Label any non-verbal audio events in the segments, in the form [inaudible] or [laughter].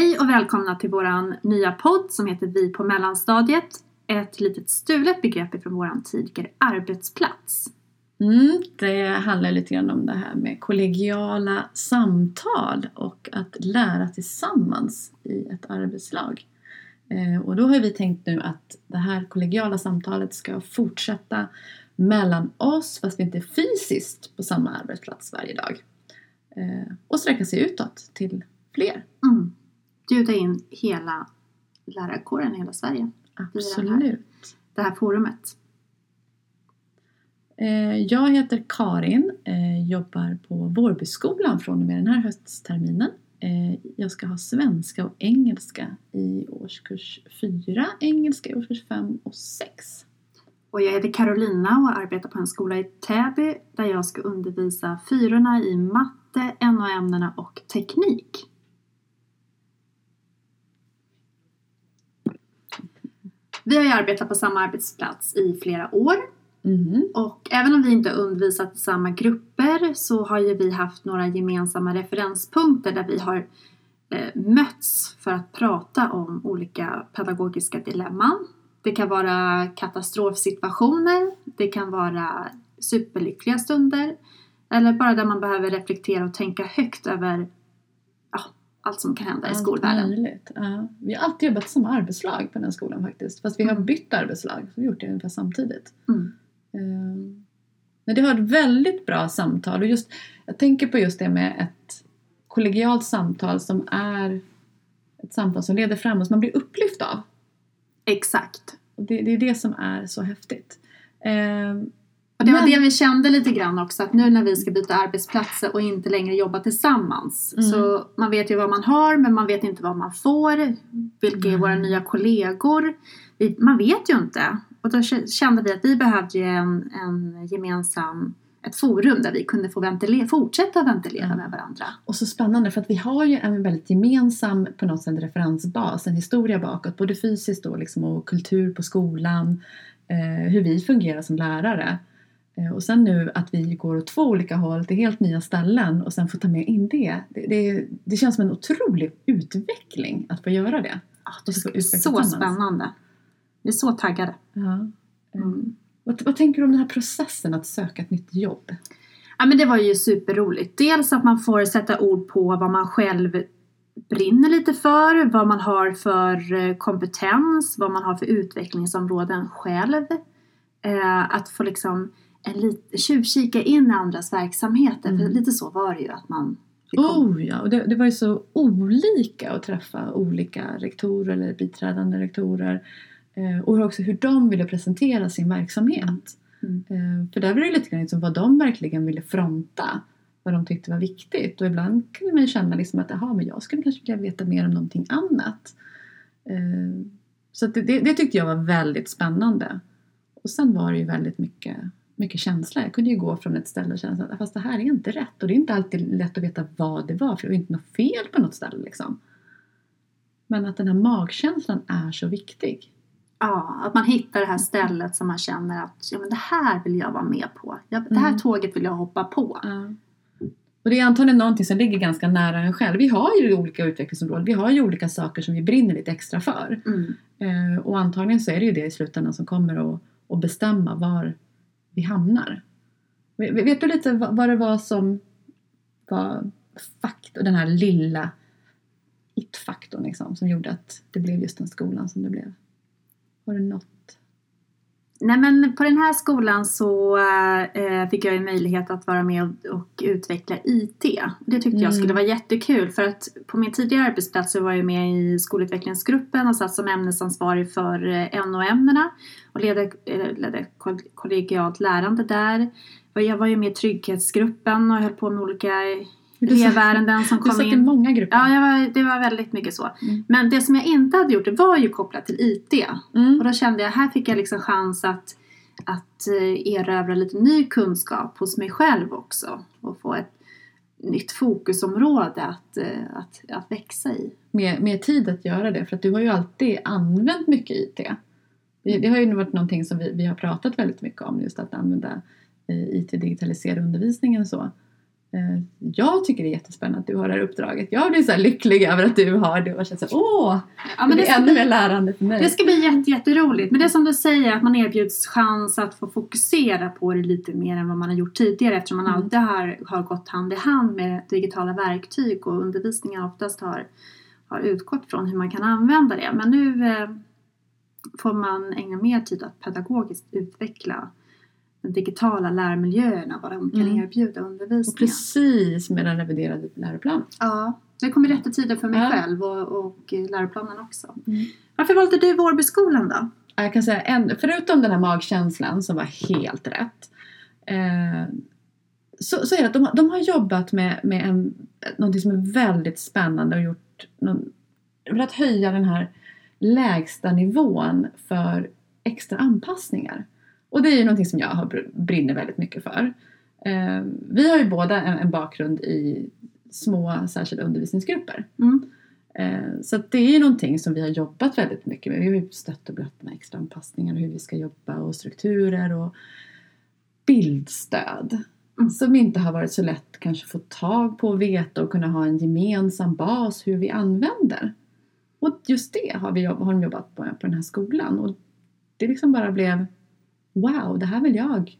Hej och välkomna till våran nya podd som heter Vi på mellanstadiet. Ett litet stulet begrepp ifrån våran tidigare arbetsplats. Mm, det handlar lite grann om det här med kollegiala samtal och att lära tillsammans i ett arbetslag. Eh, och då har vi tänkt nu att det här kollegiala samtalet ska fortsätta mellan oss fast vi inte är fysiskt på samma arbetsplats varje dag. Eh, och sträcka sig utåt till fler. Mm. Bjuda in hela lärarkåren i hela Sverige. Absolut. Det här forumet. Eh, jag heter Karin, eh, jobbar på Vårbyskolan från och med den här höstterminen. Eh, jag ska ha svenska och engelska i årskurs 4, engelska i årskurs 5 och 6. Och jag heter Carolina och arbetar på en skola i Täby där jag ska undervisa fyrorna i matte, NO-ämnena och teknik. Vi har ju arbetat på samma arbetsplats i flera år Mm. och även om vi inte har undervisat i samma grupper så har ju vi haft några gemensamma referenspunkter där vi har eh, mötts för att prata om olika pedagogiska dilemman. Det kan vara katastrofsituationer, det kan vara superlyckliga stunder eller bara där man behöver reflektera och tänka högt över allt som kan hända i Allt skolvärlden. möjligt. Ja. Vi har alltid jobbat i samma arbetslag på den skolan faktiskt. Fast vi har Mm. bytt arbetslag. Så vi har gjort det ungefär samtidigt. Mm. Ehm, Men det har ett väldigt bra samtal. Och just, jag tänker på just det med ett kollegialt samtal som är ett samtal som leder framåt, som man blir upplyft av. Exakt. Det, det är det som är så häftigt. Ehm, Och det var Men- det vi kände lite grann också att nu när vi ska byta arbetsplatser och inte längre jobba tillsammans. Mm. Så man vet ju vad man har men man vet inte vad man får. Vilka är Mm. våra nya kollegor? Vi, man vet ju inte. Och då kände vi att vi behövde ju en, en gemensam ett forum där vi kunde få ventilera, fortsätta ventilera Ja. med varandra. Och så spännande för att vi har ju en väldigt gemensam på något sätt referensbas, en historia bakåt, både fysiskt då liksom och kultur på skolan, eh, hur vi fungerar som lärare. Eh, och sen nu att vi går åt två olika håll till helt nya ställen och sen får ta med in det. Det, det, det känns som en otrolig utveckling att få göra det. Ah, det Och så spännande. Vi är så taggade. Ja. Mm. Vad, vad tänker du om den här processen att söka ett nytt jobb? Ja men det var ju superroligt. Dels att man får sätta ord på vad man själv brinner lite för, vad man har för eh, kompetens, vad man har för utvecklingsområden själv. Eh, att få liksom en tjuvkika in i andras verksamheter. För Mm. lite så var det ju att man. Oh ja, och det, det var ju så olika att träffa olika rektorer eller biträdande rektorer. Eh, och också hur de ville presentera sin verksamhet. Mm. Eh, för där var det lite grann liksom vad de verkligen ville fronta. Vad de tyckte var viktigt. Och ibland kunde man ju känna liksom att Aha, men jag skulle kanske vilja veta mer om någonting annat. Eh, så det, det, det tyckte jag var väldigt spännande. Och sen var det ju väldigt mycket, mycket känsla. Jag kunde ju gå från ett ställe och känna att fast det här är inte rätt. Och det är inte alltid lätt att veta vad det var. För det var inte något fel på något ställe liksom. Men att den här magkänslan är så viktig. Ja, att man hittar det här stället som man känner att ja, men det här vill jag vara med på. Ja, det här Mm. tåget vill jag hoppa på. Och det är antagligen någonting som ligger ganska nära en själv. Vi har ju olika utvecklingsområden. Vi har ju olika saker som vi brinner lite extra för. Mm. Eh, och antagligen så är det ju det i slutändan som kommer att, att bestämma var vi hamnar. Vet vet du lite vad, vad det var som var faktor, den här lilla it-faktorn liksom, som gjorde att det blev just den skolan som det blev? Har du något? Nej men på den här skolan så eh, fick jag ju möjlighet att vara med och, och utveckla IT. Det tyckte Mm. jag skulle vara jättekul för att på min tidigare arbetsplats så var jag med i skolutvecklingsgruppen och satt som ämnesansvarig för eh, NO-ämnena och ledde, eh, ledde koll- kollegialt lärande där. Jag var ju med i trygghetsgruppen och höll på med olika Du satt- elevärenden som Du kom satt i in. många grupper. Ja, jag var, det var väldigt mycket så. Mm. Men det som jag inte hade gjort det var ju kopplat till IT. Mm. Och då kände jag här fick jag liksom chans att, att eh, erövra lite ny kunskap hos mig själv också. Och få ett nytt fokusområde att, eh, att, att växa i. mer, mer tid att göra det. För att du har ju alltid använt mycket IT. Det, det har ju varit någonting som vi, vi har pratat väldigt mycket om, just att använda eh, IT, digitalisera undervisningen och så. Eh, Jag tycker det är jättespännande att du har det här uppdraget. Jag blir så lycklig över att du har det och känner så här, åh, Ja, det det, ska ännu mer lärande för mig. det ska bli jätte, jätteroligt. Men det är som du säger, att man erbjuds chans att få fokusera på det lite mer än vad man har gjort tidigare eftersom man Mm. alltid har, har gått hand i hand med digitala verktyg och undervisningen oftast har, har utgått från hur man kan använda det. Men nu eh, får man ägna mer tid att pedagogiskt utveckla de digitala lärmiljöerna, vad de kan Mm. erbjuda Och undervisningen. precis med den reviderade läroplanen. Ja, det kommer rätt i tiden för mig Ja. själv och, och läroplanen också. Mm. Varför valde du Vårbyskolan då? Jag kan säga en, förutom den här magkänslan som var helt rätt. Eh, så, så är det att de, har- de har jobbat med, med en, någonting som är väldigt spännande och gjort någon, för att höja den här lägsta nivån för extra anpassningar. Och det är ju någonting som jag har, brinner väldigt mycket för. Eh, vi har ju båda en, en bakgrund i små särskilda undervisningsgrupper. Mm. Eh, Så det är ju någonting som vi har jobbat väldigt mycket med. Vi har ju stött och blött med extra anpassningar och hur vi ska jobba och strukturer och bildstöd. Mm. Som inte har varit så lätt kanske få tag på och veta och kunna ha en gemensam bas hur vi använder. Och just det har, vi, har de jobbat på, på den här skolan. Och det liksom bara blev Wow, det här vill jag.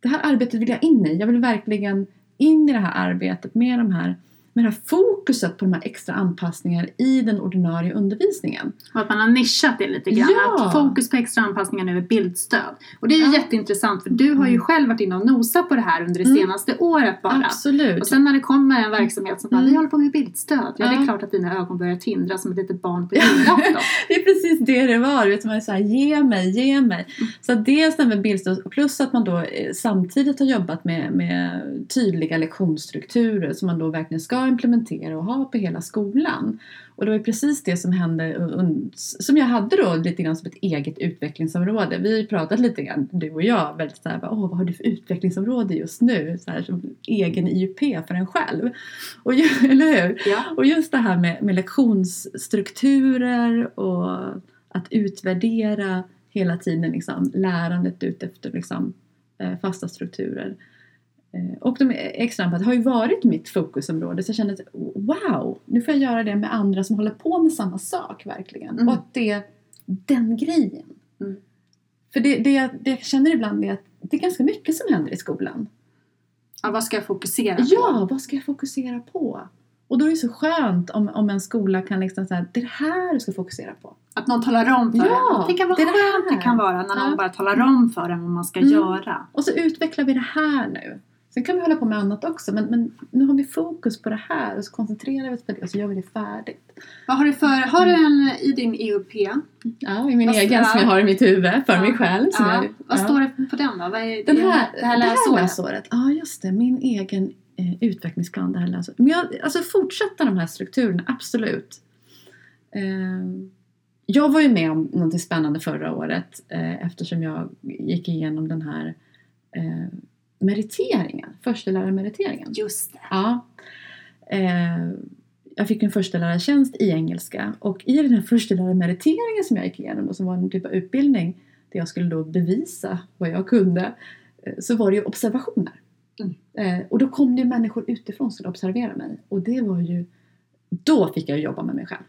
Det här arbetet vill jag in i. Jag vill verkligen in i det här arbetet med de här med det här fokuset på de här extra anpassningarna i den ordinarie undervisningen. Och att man har nischat det lite grann. Ja. Att fokus på extra anpassningar nu är bildstöd. Och det är Ja. jätteintressant för du har ju Mm. själv varit inne och nosat på det här under det Mm. senaste året bara. Absolut. Och sen när det kommer en verksamhet som bara, Mm. vi håller på med bildstöd. Ja, det är klart att dina ögon börjar tindra som ett litet barn på [laughs] julafton. Det är precis det det var. Du vet, man är så här, ge mig, ge mig. Mm. Så dels det med bildstöd plus att man då eh, samtidigt har jobbat med, med tydliga lektionsstrukturer som man då verkligen ska implementera och ha på hela skolan. Och det var ju precis det som hände, som jag hade då lite grann som ett eget utvecklingsområde. Vi pratat lite grann, du och jag, väldigt såhär, åh vad har du för utvecklingsområde just nu? Så här, som egen IUP för en själv. Och, [laughs] eller hur? ja. Och just det här med, med lektionsstrukturer och att utvärdera hela tiden liksom, lärandet ut efter liksom, eh, fasta strukturer. Eh, och de extra anpassade har ju varit mitt fokusområde så jag kände att wow, nu får jag göra det med andra som håller på med samma sak verkligen. Mm. Och att det är den grejen. Mm. För det, det, jag- det jag känner ibland är att det är ganska mycket som händer i skolan. ja, vad ska jag fokusera på? Ja, vad ska jag fokusera på? Och då är det så skönt om, om en skola kan liksom säga det är det här du ska fokusera på. Att någon talar om för Ja, en. Tänk vad det är det skönt det här. kan vara när någon Ja. bara talar om för en vad man ska Mm. göra. Och så utvecklar vi det här nu. Sen kan vi hålla på med annat också men, men nu har vi fokus på det här och så koncentrerar vi oss på det och så gör vi det färdigt. Vad har du för, har du en i din EUP? Ja, i min Vad- egen som jag har i mitt huvud för Ja. mig själv. Som Ja. jag, Vad ja. står det på den då? Vad är Den det, här, det här läsåret? läsåret. Ja, just det. Min egen eh, utvecklingsplan det här läsåret. Men jag, alltså fortsätta de här strukturerna, absolut. Eh, jag var ju med om någonting spännande förra året eh, eftersom jag gick igenom den här eh, meriteringen, förstelärarmeriteringen. Just det. Ja. Eh, jag fick en förstelärartjänst i engelska och i den här förstelärarmeriteringen som jag gick igenom och som var en typ av utbildning där jag skulle då bevisa vad jag kunde eh, så var det ju observationer. Mm. Eh, och då kom det människor utifrån som skulle observera mig och det var ju då fick jag jobba med mig själv.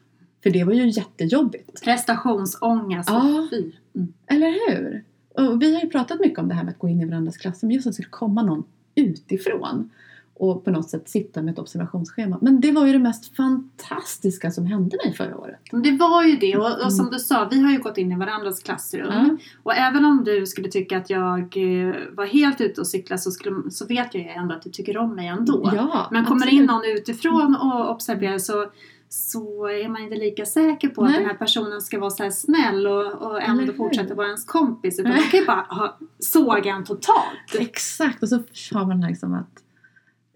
För det var ju jättejobbigt. Prestationsångest. Ja. Mm. Eller hur? Och vi har ju pratat mycket om det här med att gå in i varandras klasser men just att det skulle komma någon utifrån och på något sätt sitta med ett observationsschema. Men det var ju det mest fantastiska som hände mig förra året. Det var ju det och, Mm. och som du sa, vi har ju gått in i varandras klassrum. Ja. Och även om du skulle tycka att jag eh, var helt ute och cykla så, skulle, så vet jag ju ändå att du tycker om mig ändå. Ja, Men kommer absolut. in någon utifrån och observerar så, så är man inte lika säker på att Nej. den här personen ska vara så här snäll och, och Eller ändå hur? fortsätta vara ens kompis. Utan Nej. man kan ju bara ha, såga en totalt. Exakt, och så har man liksom att...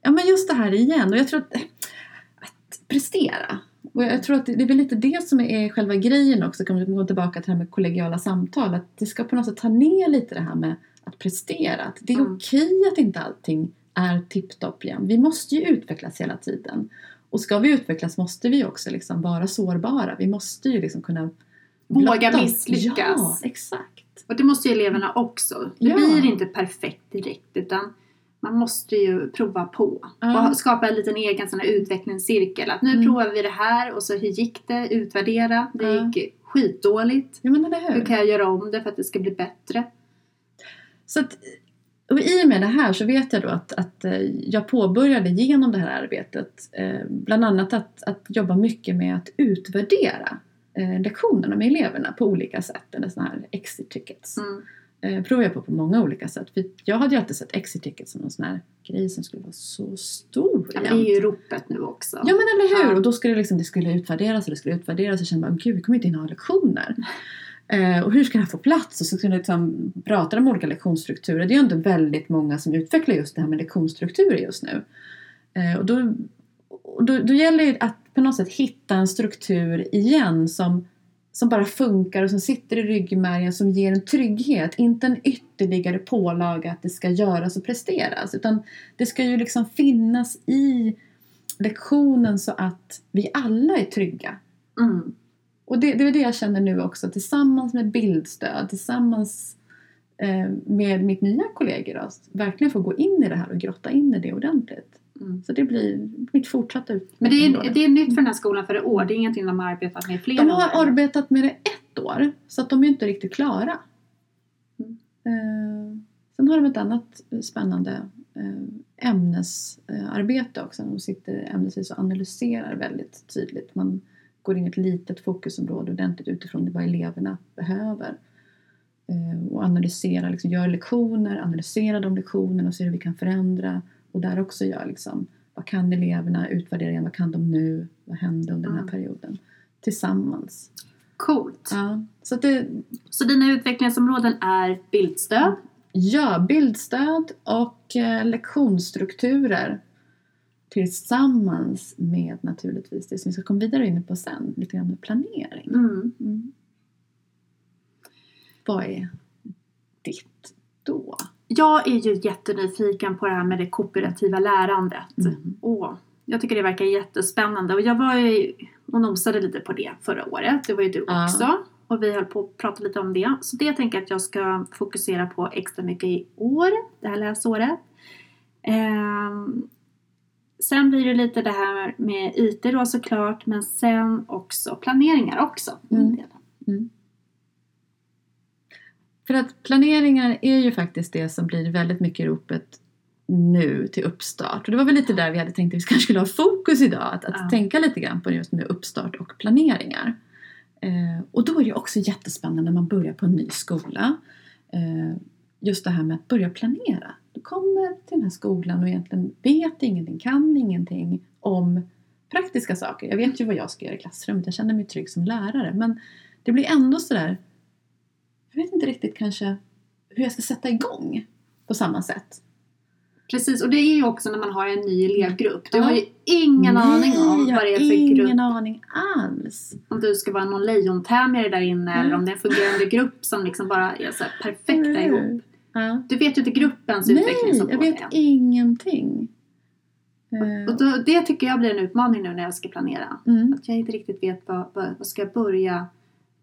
Ja men just det här igen, och jag tror att... Att prestera. Och jag tror att det är väl lite det som är själva grejen också, kan vi gå tillbaka till det här med kollegiala samtal. Att det ska på något sätt ta ner lite det här med att prestera. Att det är Mm. okej att inte allting är tipptopp igen. Vi måste ju utvecklas hela tiden. Och ska vi utvecklas måste vi också liksom vara sårbara. Vi måste ju liksom kunna Våga misslyckas. Ja, exakt. Och det måste ju eleverna också. Det Ja. blir inte perfekt direkt utan man måste ju prova på. Ja. Och skapa en liten egen sån här utvecklingscirkel. Att nu Mm. provar vi det här och så hur gick det? Utvärdera. Det Ja. gick skitdåligt. Ja men eller hur? Hur kan jag göra om det för att det ska bli bättre? Så att, och I och med det här så vet jag då att, att eh, jag påbörjade genom det här arbetet eh, bland annat att, att jobba mycket med att utvärdera eh, lektionerna med eleverna på olika sätt. Eller såna här exit tickets. Mm. Eh, provar jag på på många olika sätt. För jag hade ju alltid sett exit tickets som en sån här grej som skulle vara så stor Ja, det är ju ropet nu också. Ja men eller hur! Ja. Och då skulle det, liksom, det skulle utvärderas och det skulle utvärderas och jag kände bara gud vi kommer inte hinna ha lektioner. [laughs] Eh, och hur ska det här få plats? Och så kunde liksom prata om olika lektionsstrukturer. Det är ju inte väldigt många som utvecklar just det här med lektionsstrukturer just nu. Eh, och då, och då, då gäller det att på något sätt hitta en struktur igen som, som bara funkar och som sitter i ryggmärgen som ger en trygghet. Inte en ytterligare pålaga att det ska göras och presteras. Utan det ska ju liksom finnas i lektionen så att vi alla är trygga. Mm. Och det, det är det jag känner nu också tillsammans med bildstöd, tillsammans eh, med mitt nya kollegor. Då, att verkligen få gå in i det här och grotta in i det ordentligt. Mm. Så det blir mitt fortsatta Men det är, det är nytt för den här skolan för i år. Det är ingenting de har arbetat med i flera De har år. arbetat med det ett år, så att de är inte riktigt klara. Mm. Eh, sen har de ett annat spännande eh, ämnesarbete också. De sitter ämnesvis och analyserar väldigt tydligt. Man går in i ett litet fokusområde ordentligt utifrån vad eleverna behöver. Eh, och analyserar, liksom, gör lektioner, analyserar de lektionerna och ser hur vi kan förändra. Och där också gör liksom, vad kan eleverna utvärdera igen, vad kan de nu, vad hände under den här Mm. perioden. Tillsammans. Coolt. Ja, så att det, Så dina utvecklingsområden är bildstöd, ja, bildstöd och eh, lektionsstrukturer tillsammans med naturligtvis det som vi ska komma vidare in på sen, lite grann med planering. mm. Mm. Vad är ditt då? Jag är ju jättenyfiken på det här med det kooperativa lärandet. Mm. Åh, jag tycker det verkar jättespännande och jag var ju och nosade lite på det förra året. Det var ju du också. Och vi höll på att prata lite om det. Så det tänker jag att jag ska fokusera på extra mycket i år, det här läsåret. Ehm, sen blir det lite det här med IT då såklart, men sen också planeringar också. Mm. För att planeringar är ju faktiskt det som blir väldigt mycket ropet nu till uppstart. Och det var väl lite där vi hade tänkt att vi [laughs] kanske skulle ha fokus idag. Att, att Ja. tänka lite grann på just med uppstart och planeringar. Eh, och då är det också jättespännande när man börjar på en ny skola. Eh, just det här med att börja planera. Du kommer till den här skolan och egentligen vet ingenting, kan ingenting om praktiska saker. Jag vet ju vad jag ska göra i klassrummet, jag känner mig trygg som lärare. Men det blir ändå sådär, jag vet inte riktigt kanske hur jag ska sätta igång på samma sätt. Precis, och det är ju också när man har en ny elevgrupp. Du Ja. har ju ingen aning om vad det är för grupp. ingen aning alls. Om du ska vara någon lejontämjare där inne Mm. eller om det är en fungerande grupp som liksom bara är så perfekta ihop. Ja. Du vet ju inte gruppens Nej, utvecklingsområde jag vet ingenting. Och då, det tycker jag blir en utmaning nu när jag ska planera. mm. Att jag inte riktigt vet vad, vad, vad ska jag börja...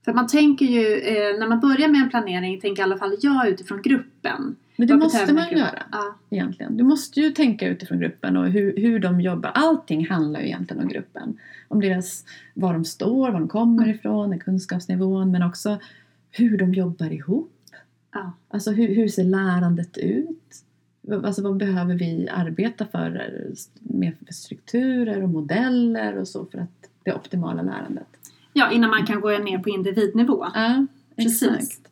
För man tänker ju, eh, när man börjar med en planering, tänker i alla fall jag utifrån gruppen. Men det Vad måste man gruppen? göra Ja, egentligen. Du måste ju tänka utifrån gruppen och hur, hur de jobbar. Allting handlar ju egentligen om gruppen. Om deras, var de står, var de kommer Mm. ifrån, kunskapsnivån men också hur de jobbar ihop. Ja. Alltså hur, hur ser lärandet ut? Alltså vad behöver vi arbeta för med för strukturer och modeller och så för att det optimala lärandet? ja, innan man kan gå ner på individnivå. Ja, Precis. exakt.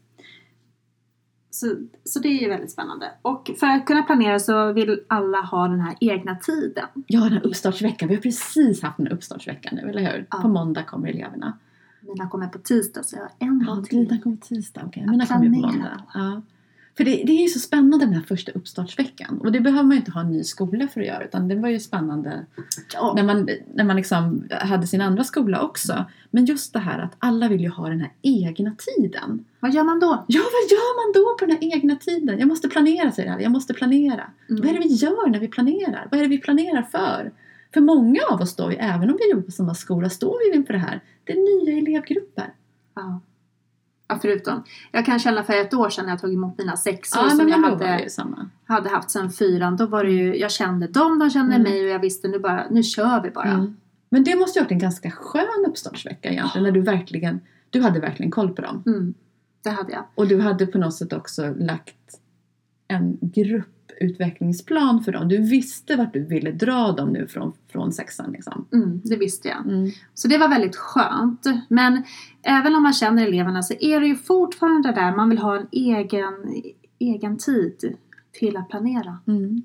Så, så det är ju väldigt spännande. Och för att kunna planera så vill alla ha den här egna tiden. Ja, den här uppstartsveckan. Vi har precis haft en uppstartsvecka nu, eller hur? Ja. På måndag kommer eleverna. Mina kommer på tisdag så jag har en Ja, dag till. dina kommer tisdag. Okej, Ja, mina kommer ju på måndag. Ja. För det, det är ju så spännande den här första uppstartsveckan. Och det behöver man ju inte ha en ny skola för att göra. Utan det var ju spännande Ja. när man, när man liksom hade sin andra skola också. Men just det här att alla vill ju ha den här egna tiden. Vad gör man då? Ja, vad gör man då på den här egna tiden? Jag måste planera, säger alla. Jag måste planera. Mm. Vad är det vi gör när vi planerar? Vad är det vi planerar för? För många av oss står ju, även om vi jobbar på samma skola, står vi inför det här. Det är nya elevgrupper. Ja. Ja, förutom, jag kan känna för ett år sedan när jag tog emot mina sexor Ja, som jag då hade, hade haft sedan fyran. Då var det ju, jag kände dem, de kände Mm. mig och jag visste nu bara, nu kör vi bara. Mm. Men det måste ju ha varit en ganska skön uppstartsvecka egentligen. När du verkligen, du hade verkligen koll på dem. Mm, det hade jag. Och du hade på något sätt också lagt en grupputvecklingsplan för dem. Du visste vart du ville dra dem nu från, från sexan. Liksom. Mm, det visste jag. Mm. Så det var väldigt skönt. Men även om man känner eleverna så är det ju fortfarande där man vill ha en egen, egen tid till att planera. Mm.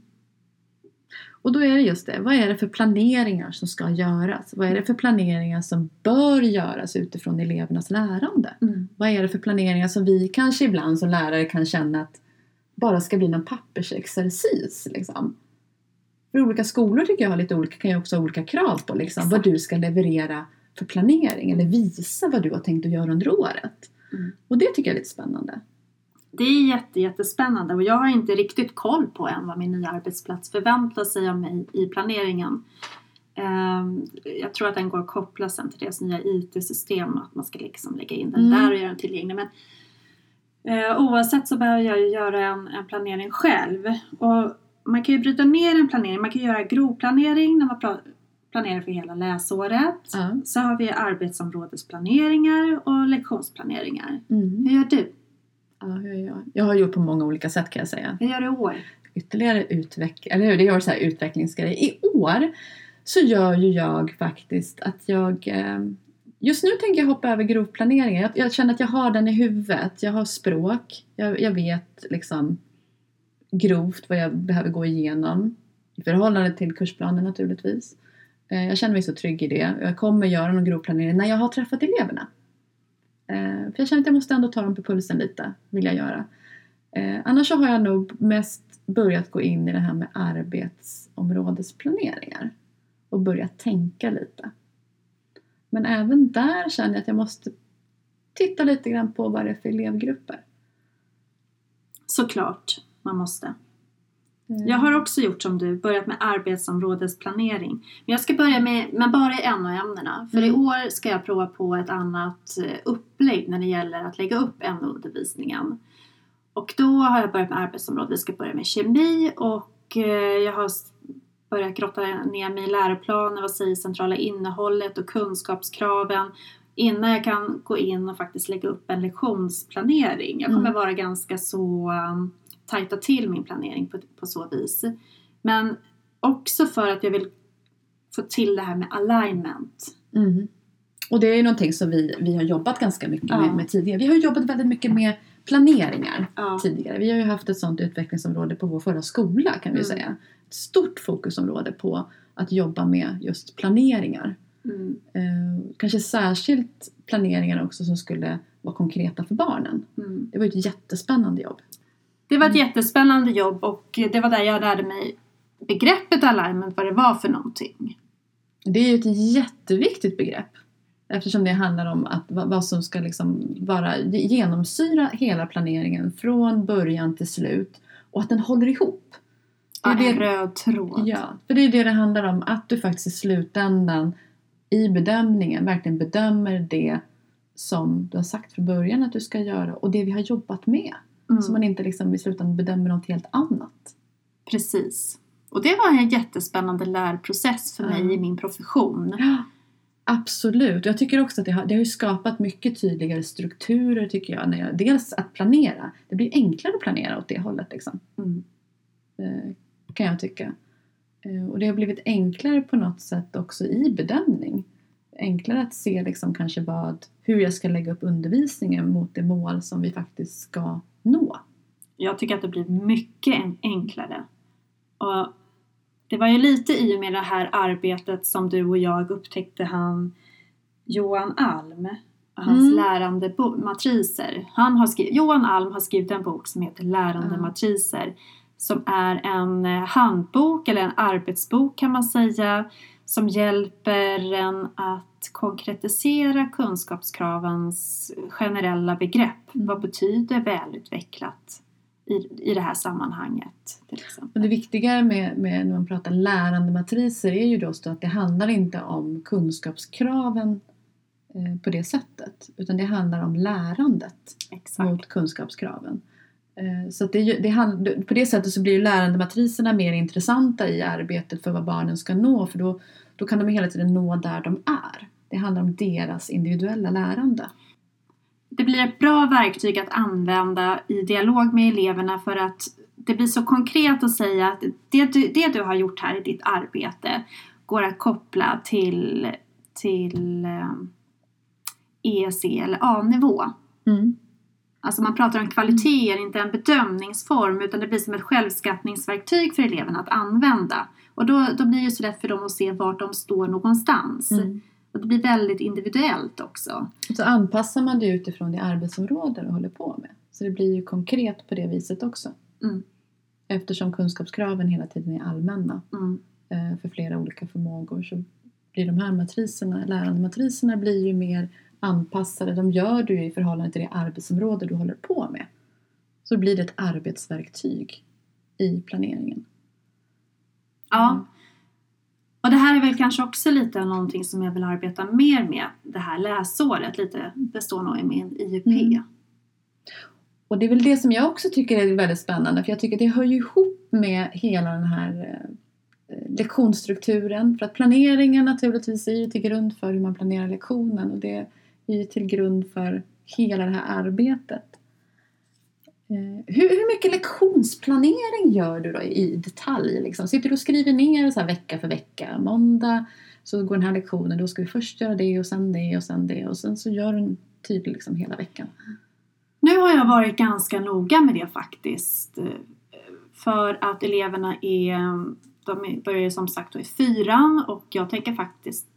Och då är det just det, vad är det för planeringar som ska göras? Vad är det för planeringar som bör göras utifrån elevernas lärande? Mm. Vad är det för planeringar som vi kanske ibland som lärare kan känna att bara ska bli någon pappersexercis liksom? För olika skolor tycker jag har lite olika, kan ju också ha olika krav på liksom, vad du ska leverera för planering eller visa vad du har tänkt att göra under året. Mm. Och det tycker jag är lite spännande. Det är jätte, jättespännande och jag har inte riktigt koll på än vad min nya arbetsplats förväntar sig av mig i planeringen. Ehm, Jag tror att den går att koppla sen till deras nya IT-system att man ska liksom lägga in den Mm. där och göra den tillgänglig. Men eh, oavsett så behöver jag ju göra en, en planering själv. Och man kan ju bryta ner en planering. Man kan göra grovplanering när man planerar för hela läsåret. Ja. Så har vi arbetsområdesplaneringar och lektionsplaneringar. Mm. Hur gör du? Ja, hur gör jag? jag har gjort på många olika sätt kan jag säga. Hur gör du i år? ytterligare utveckling, eller hur, det gör så här utvecklingsgrej. I år så gör ju jag faktiskt att jag eh, Just nu tänker jag hoppa över grovplaneringen. Jag, jag känner att jag har den i huvudet. Jag har språk. Jag, jag vet liksom grovt vad jag behöver gå igenom. I förhållande till kursplanen naturligtvis. Eh, jag känner mig så trygg i det. Jag kommer göra någon grovplanering när jag har träffat eleverna. Eh, för jag känner att jag måste ändå ta dem på pulsen lite. Vill jag göra. Eh, annars så har jag nog mest börjat gå in i det här med arbetsområdesplaneringar. Och börjat tänka lite. Men även där känner jag att jag måste titta lite grann på vad det är för elevgrupper. Såklart, man måste. Eh, Jag har också gjort som du, börjat med arbetsområdesplanering. Men jag ska börja med, med bara i NO-ämnena. För i Mm. år ska jag prova på ett annat eh, upplägg när det gäller att lägga upp NO-undervisningen. Och då har jag börjat med arbetsområde. Vi ska börja med kemi och eh, jag har börjat grotta ner mig i läroplanen. Vad säger centrala innehållet och kunskapskraven? Innan jag kan gå in och faktiskt lägga upp en lektionsplanering. Jag kommer Mm. vara ganska så um, tajta till min planering på, på så vis. Men också för att jag vill få till det här med alignment. Mm. Och det är ju någonting som vi, vi har jobbat ganska mycket Ja. med, med tidigare. Vi har jobbat väldigt mycket med planeringar Ja. tidigare. Vi har ju haft ett sådant utvecklingsområde på vår förra skola kan vi Mm. säga. Ett stort fokusområde på att jobba med just planeringar. Mm, Eh, kanske särskilt planeringar också som skulle vara konkreta för barnen. mm. Det var ett jättespännande jobb. Det var ett Mm. jättespännande jobb och det var där jag lärde mig begreppet alignment, vad det var för någonting. Det är ju ett jätteviktigt begrepp. Eftersom det handlar om att, vad, som ska liksom vara, genomsyra hela planeringen från början till slut. Och att den håller ihop. Det är Ja, en röd tråd. Ja, för det är det det handlar om. Att du faktiskt i slutändan i bedömningen verkligen bedömer det som du har sagt från början att du ska göra och det vi har jobbat med. Mm, Så man inte liksom i slutändan bedömer något helt annat. Precis. Och det var en jättespännande lärprocess för Ja. mig i min profession. Absolut. Jag tycker också att det har, det har ju skapat mycket tydligare strukturer tycker jag. När jag. Dels att planera. Det blir enklare att planera åt det hållet liksom. Mm. eh, kan jag tycka. Eh, Och det har blivit enklare på något sätt också i bedömning. Enklare att se liksom kanske vad, hur jag ska lägga upp undervisningen mot det mål som vi faktiskt ska nå. Jag tycker att det blir mycket en- enklare. Och det var ju lite i och med det här arbetet som du och jag upptäckte han Johan Alm och hans Mm. lärande matriser. Han har skrivit, Johan Alm har skrivit en bok som heter Lärande Ja. matriser som är en eh, handbok eller en arbetsbok kan man säga som hjälper en att konkretisera kunskapskravens generella begrepp. Mm. Vad betyder välutvecklat i, i det här sammanhanget till exempel? Och det viktiga med, med när man pratar lärande matriser är ju då att det handlar inte om kunskapskraven eh, på det sättet. Utan det handlar om lärandet Exakt. mot kunskapskraven. Eh, Så det, det, hand- på det sättet så blir ju lärandematriserna mer intressanta i arbetet för vad barnen ska nå för då, då kan de hela tiden nå där de är. Det handlar om deras individuella lärande. Det blir ett bra verktyg att använda i dialog med eleverna för att det blir så konkret att säga att det du, det du har gjort här i ditt arbete går att koppla till, till eh, EEC eller A-nivå. Alltså man pratar om kvaliteter, inte en bedömningsform utan det blir som ett självskattningsverktyg för eleverna att använda. Och då, då blir det så lätt för dem att se vart de står någonstans. Mm. Och det blir väldigt individuellt också. Så anpassar man det utifrån det arbetsområde du håller på med. Så det blir ju konkret på det viset också. Mm. Eftersom kunskapskraven hela tiden är allmänna Mm. eh, för flera olika förmågor så blir de här matriserna, lärandematriserna blir ju mer anpassade. De gör du ju i förhållande till det arbetsområde du håller på med. Så blir det ett arbetsverktyg i planeringen. Ja. Och det här är väl kanske också lite någonting som jag vill arbeta mer med det här läsåret. Lite, det står nog i min IUP. Mm. Och det är väl det som jag också tycker är väldigt spännande för jag tycker det hör ju ihop med hela den här eh, lektionsstrukturen. För att planeringen naturligtvis är ju till grund för hur man planerar lektionen och det är ju till grund för hela det här arbetet. Eh, hur, hur mycket lektionsplanering gör du då i detalj? Liksom? Sitter du och skriver ner så här vecka för vecka? Måndag så går den här lektionen, då ska vi först göra det och sen det och sen det och sen så gör du en tydlig liksom hela veckan. Nu har jag varit ganska noga med det faktiskt. Eh, för att eleverna är, de börjar som sagt då i fyran och jag tänker faktiskt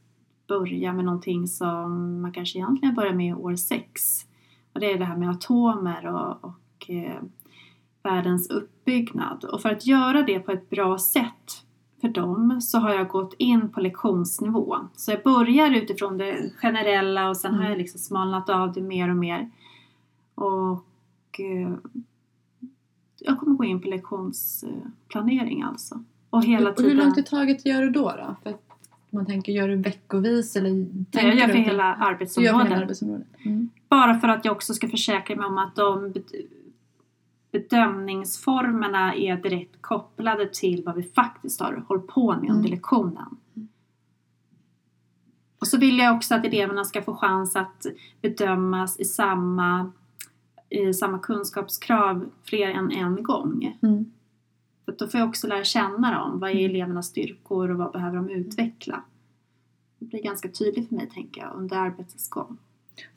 börja med någonting som man kanske egentligen börjar med i år sex. Och det är det här med atomer och, och eh, världens uppbyggnad. Och för att göra det på ett bra sätt för dem så har jag gått in på lektionsnivå. Så jag börjar utifrån det generella och sen har Mm. jag liksom smalnat av det mer och mer. Och eh, jag kommer gå in på lektionsplanering alltså. Och hela Och tiden. hur långt i taget gör du då? då? För man tänker, gör du veckovis eller Nej, jag gör för hela Du gör för arbetsområdet. hela arbetsområdet? Mm. Bara för att jag också ska försäkra mig om att de bedömningsformerna är direkt kopplade till vad vi faktiskt har hållit på med under Mm. lektionen. Och så vill jag också att eleverna ska få chans att bedömas i samma, i samma kunskapskrav fler än en gång. Mm. För då får jag också lära känna dem. Vad är Mm. elevernas styrkor och vad behöver de utveckla? Det blir ganska tydligt för mig, tänker jag, under arbetets gång.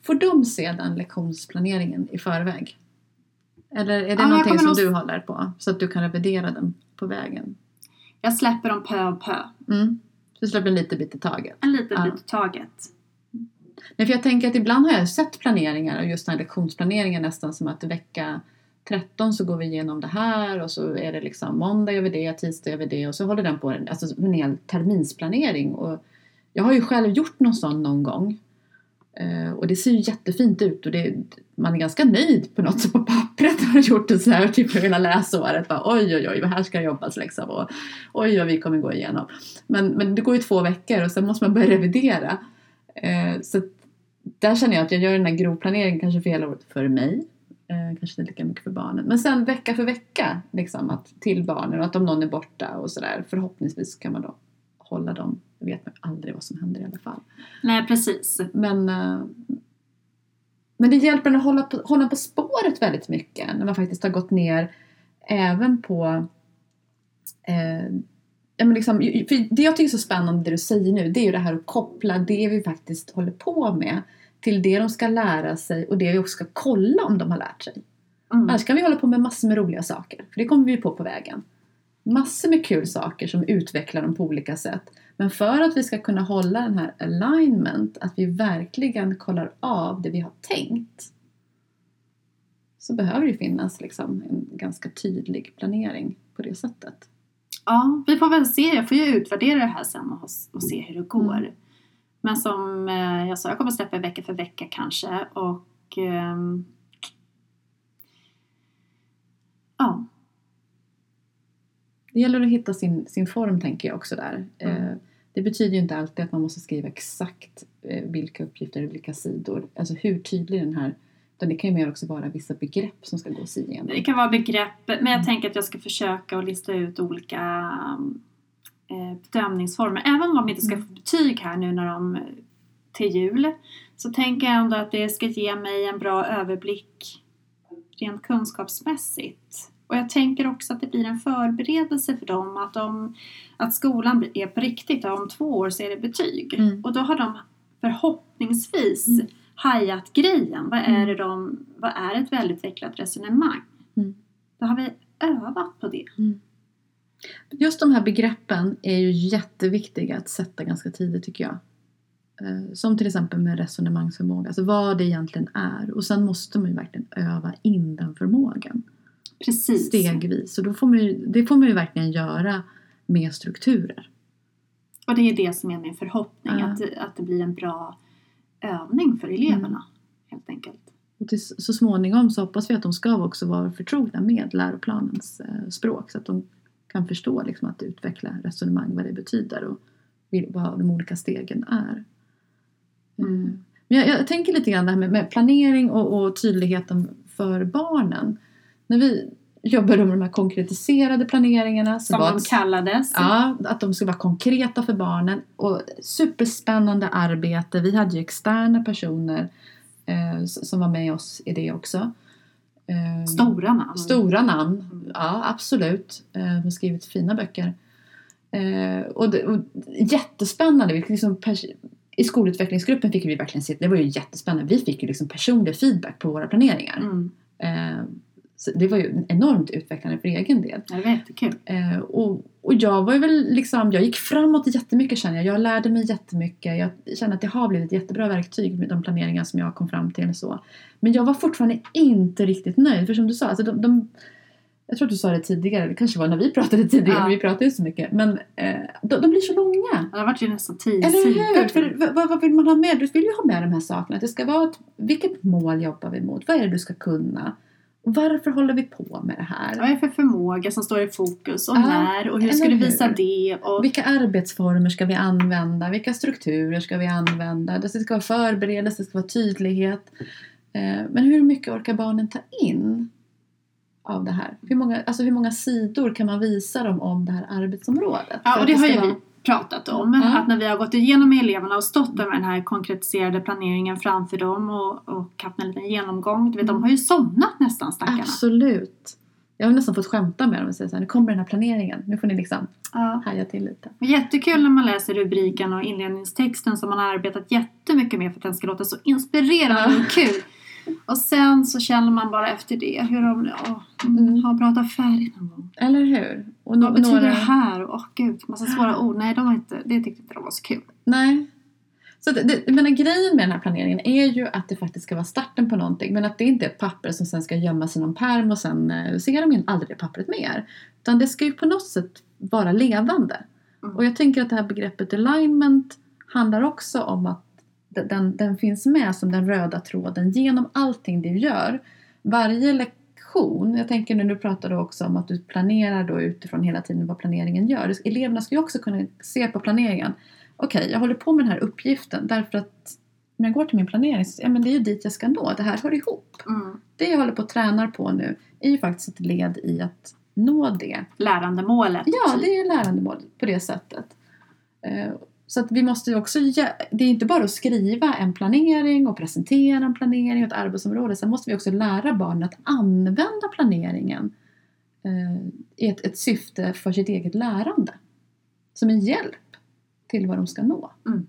Får de se den lektionsplaneringen i förväg? Eller är det Ja, någonting som nog- du håller på? Så att du kan revidera den på vägen? Jag släpper dem pö om pö. Mm. Du släpper en liten bit i taget? En liten Ja. bit i taget. Nej, för jag tänker att ibland har jag sett planeringar och just den här lektionsplaneringen nästan som att vecka 13 så går vi igenom det här och så är det liksom måndag gör vi det, tisdag gör vi det och så håller den på alltså en hel terminsplanering. Och jag har ju själv gjort någon sån någon gång. Eh, och det ser ju jättefint ut och det, man är ganska nöjd på något [laughs] som på pappret har gjort det så här typ för hela läsåret. Bara, oj oj oj, vad här ska jobbas liksom. Och, oj vad vi kommer gå igenom. Men, men det går ju två veckor och sen måste man börja revidera. Eh, så att där känner jag att jag gör den här grovplaneringen kanske för hela året för mig. Eh, kanske inte lika mycket för barnen. Men sen vecka för vecka liksom, att, till barnen och att om någon är borta och sådär. Förhoppningsvis kan man då hålla dem. Vet man aldrig vad som händer i alla fall. Nej, precis. Men, eh, men det hjälper en att hålla på, hålla på spåret väldigt mycket. När man faktiskt har gått ner även på eh, ja, men liksom, för det jag tycker är så spännande det du säger nu det är ju det här att koppla det vi faktiskt håller på med till det de ska lära sig och det vi också ska kolla om de har lärt sig. Mm. Annars kan vi hålla på med massor med roliga saker, för det kommer vi ju på på vägen. Massor med kul saker som utvecklar dem på olika sätt. Men för att vi ska kunna hålla den här alignment, att vi verkligen kollar av det vi har tänkt, så behöver det finnas liksom en ganska tydlig planering på det sättet. Ja, vi får väl se. Jag får ju utvärdera det här sen och, och se hur det går. Mm. Men som eh, jag sa, jag kommer släppa vecka för vecka kanske. Och ehm, ja, Det gäller att hitta sin, sin form tänker jag också där. Mm. Det betyder ju inte alltid att man måste skriva exakt eh, vilka uppgifter och vilka sidor. Alltså hur tydlig den här... Utan det kan ju mer också vara vissa begrepp som ska gås igenom. Det kan vara begrepp, men jag tänker att jag ska försöka att lista ut olika eh, bedömningsformer. Även om de inte ska Mm. få betyg här nu när de till jul så tänker jag ändå att det ska ge mig en bra överblick rent kunskapsmässigt. Och jag tänker också att det blir en förberedelse för dem att, de, att skolan är på riktigt om två år så är det betyg. Mm. Och då har de förhoppningsvis Mm. hajat grejen. Vad är, Mm. det de, vad är ett välutvecklat resonemang? Mm. Då har vi övat på det. Just de här begreppen är ju jätteviktiga att sätta ganska tidigt tycker jag. Eh, Som till exempel med resonemangsförmåga, alltså vad det egentligen är. Och sen måste man ju verkligen öva in den förmågan Precis. stegvis. Och då får man ju, det får man ju verkligen göra med strukturer. Och det är det som är min förhoppning. Ja. Att, att det blir en bra övning för eleverna. Mm. Helt enkelt. Och till, så småningom så hoppas vi att de ska också vara förtrogna med läroplanens eh, språk så att de kan förstå liksom, att utveckla resonemang, vad det betyder och vad de olika stegen är. Mm. Eh, Men jag, jag tänker lite grann det här med, med planering och, och tydligheten för barnen. När vi jobbade med de här konkretiserade planeringarna så Som de kallades. Ja, att de ska vara konkreta för barnen och superspännande arbete. Vi hade ju externa personer eh, som var med oss i det också. Eh, Stora namn. Stora namn, ja absolut. Eh, de har skrivit fina böcker. Eh, och, det, och jättespännande. Vi liksom I skolutvecklingsgruppen fick vi verkligen se, det var ju jättespännande. Vi fick ju liksom personlig feedback på våra planeringar. Mm. Så det var ju enormt utvecklande för egen del. Ja, Det var jättekul. Eh, och, och jag var ju väl liksom, jag gick framåt jättemycket känner jag. Jag lärde mig jättemycket. Jag känner att det har blivit ett jättebra verktyg med de planeringar som jag kom fram till. Så. Men jag var fortfarande inte riktigt nöjd. För som du sa, alltså de, de, jag tror att du sa det tidigare, det kanske var när vi pratade tidigare, Ja. vi pratade ju så mycket. Men eh, de, de blir så långa. Ja, Det var ju nästan tio Eller hur? För, vad- vad, vill man ha med? Du vill ju ha med de här sakerna. Det ska vara ett, vilket mål jobbar vi mot? Vad är det du ska kunna? Varför håller vi på med det här? Vad är det för förmåga som står i fokus och Ja, när och hur ska du visa hur? det? Och, Vilka arbetsformer ska vi använda? Vilka strukturer ska vi använda? Det ska vara förberedelse, det ska vara tydlighet. Eh, Men hur mycket orkar barnen ta in av det här? Hur många, alltså hur många sidor kan man visa dem om det här arbetsområdet? ja, och att det har ju vara- vi pratat om. Ja. Att när vi har gått igenom med eleverna och stått där med den här konkretiserade planeringen framför dem och, och haft en liten genomgång. Du vet, Mm. De har ju somnat nästan stackarna. Absolut. Jag har nästan fått skämta med dem och säga så här, nu kommer den här planeringen. Nu får ni liksom Ja. haja till lite. Jättekul när man läser rubriken och inledningstexten som man har arbetat jättemycket med för att den ska låta så inspirerande och kul. Och sen så känner man bara efter det hur de åh, Mm. har pratat färdigt någon gång. Eller hur? Och no- Vad betyder några- det här? Åh gud, massa svåra ord. Nej, de var inte, det tyckte inte de var så kul. Nej. Så det, det, menar, grejen med den här planeringen är ju att det faktiskt ska vara starten på någonting. Men att det inte är ett papper som sen ska gömmas i någon pärm och sen eh, ser de aldrig det pappret mer. Utan det ska ju på något sätt vara levande. Mm. Och jag tänker att det här begreppet alignment handlar också om att den, den finns med som den röda tråden genom allting du gör. Varje lektion, jag tänker nu, du också om att du planerar då utifrån hela tiden vad planeringen gör. Eleverna ska ju också kunna se på planeringen. Okej, jag håller på med den här uppgiften därför att när jag går till min planering, så, ja, men det är ju dit jag ska nå. Det här hör ihop. Mm. Det jag håller på att tränar på nu är ju faktiskt ett led i att nå det. Lärandemålet. Ja, det är lärandemål på det sättet. Så att vi måste också, det är inte bara att skriva en planering och presentera en planering och ett arbetsområde. Sen måste vi också lära barnen att använda planeringen eh, i ett, ett syfte för sitt eget lärande. Som en hjälp till vad de ska nå. Mm.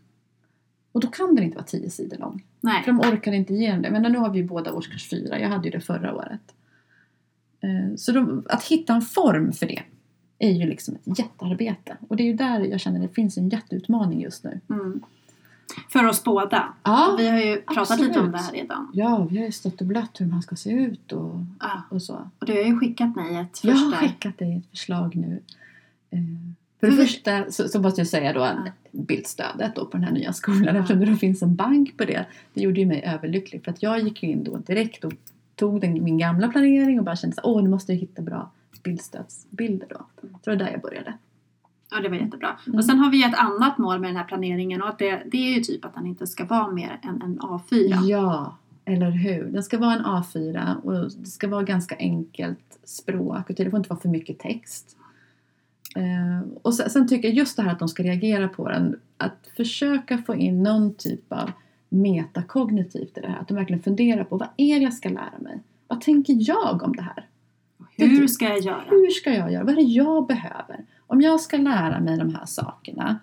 Och då kan den inte vara tio sidor lång. Nej. För de orkar inte ge det. Men nu har vi ju båda årskurs fyra. Jag hade ju det förra året. Eh, Så då, att hitta en form för det är ju liksom ett jättearbete. Och det är ju där jag känner att det finns en jätteutmaning just nu. Mm. För oss båda. Ja, Vi har ju pratat lite om absolut. det här redan. ja vi har ju stått och blött hur man ska se ut och, Ja. och så. Och du har ju skickat mig ett Jag har första. skickat dig ett förslag nu. Eh, För det första så, så måste jag säga då en bildstödet då på den här nya skolan Ja. eftersom det då finns en bank på det. Det gjorde ju mig överlycklig för att jag gick in då direkt och tog den, min gamla planering och bara kände så åh nu måste jag hitta bra bildstödsbilder då. Så det var där jag började. Ja, det var jättebra. Mm. Och sen har vi ett annat mål med den här planeringen och att det, det är ju typ att den inte ska vara mer än en A4. Ja, eller hur? Den ska vara en A4 och det ska vara ganska enkelt språk och det får inte vara för mycket text. Eh, och sen, sen tycker jag just det här att de ska reagera på den, att försöka få in någon typ av metakognitivt i det här. Att de verkligen funderar på vad är det jag ska lära mig? Vad tänker jag om det här? Hur ska jag göra? Hur ska jag göra? Vad är det jag behöver? Om jag ska lära mig de här sakerna,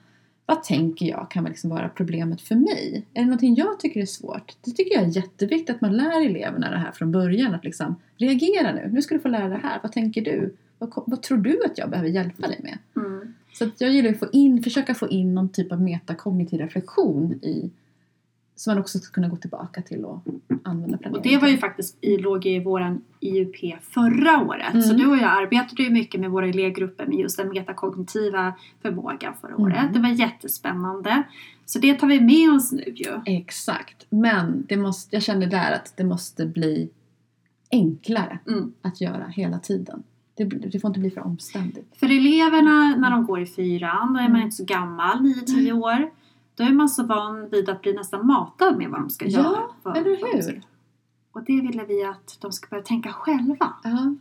vad tänker jag kan liksom vara problemet för mig? Är det någonting jag tycker är svårt? Det tycker jag är jätteviktigt att man lär eleverna det här från början. Att liksom, reagera nu, nu ska du få lära det här. Vad tänker du? Vad, vad tror du att jag behöver hjälpa dig med? Mm. Så jag gillar att få in, försöka få in någon typ av metakognitiv reflektion i så man också ska kunna gå tillbaka till och använda planering. Och det var ju faktiskt i, låg i våran IUP förra året. Så Mm. du och jag arbetade ju mycket med våra elevgrupper med just den metakognitiva förmågan förra Mm. året. Det var jättespännande. Så det tar vi med oss nu ju. Exakt, men det måste, jag känner där att det måste bli enklare Mm. att göra hela tiden. Det, det får inte bli för omständigt. För eleverna när de går i fyran, då är man inte så gammal, 9-10 år. Då är man så van vid att bli nästan matad med vad de ska Ja, göra. Vad- eller de ska- hur? Och det ville vi att de ska börja tänka själva. Ja.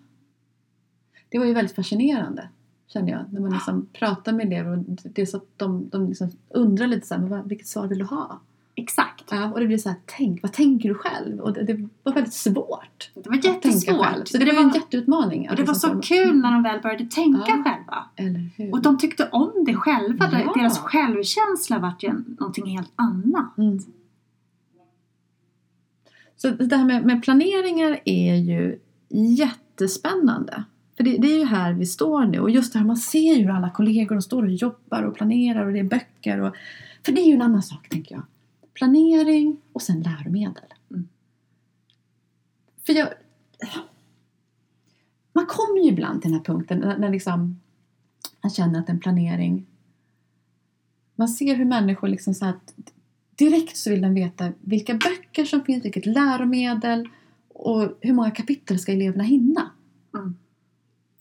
Det var ju väldigt fascinerande känner jag. När man liksom pratar med elever och det är så att de, de liksom undrar lite så här, men vad, vilket svar vill du ha? Exakt. Ja, och det blir så här, tänk, vad tänker du själv? Och det, det var väldigt svårt. Det var jättesvårt. Så det, det var en jätteutmaning. och det var liksom så få- kul när de väl började tänka Ja. själva. Eller hur? Och de tyckte om det själva. Ja. Deras självkänsla vart ju någonting helt annat. Mm. Så det här med, med planeringar är ju jättespännande. För det, det är ju här vi står nu och just det här man ser ju hur alla kollegor de står och jobbar och planerar och det är böcker och för det är ju en annan sak tänker jag. Planering och sen läromedel. Mm. För jag man kommer ju ibland till den här punkten när, när liksom man känner att en planering man ser hur människor liksom så att direkt så vill den veta vilka böcker som finns, vilket läromedel och hur många kapitel ska eleverna hinna.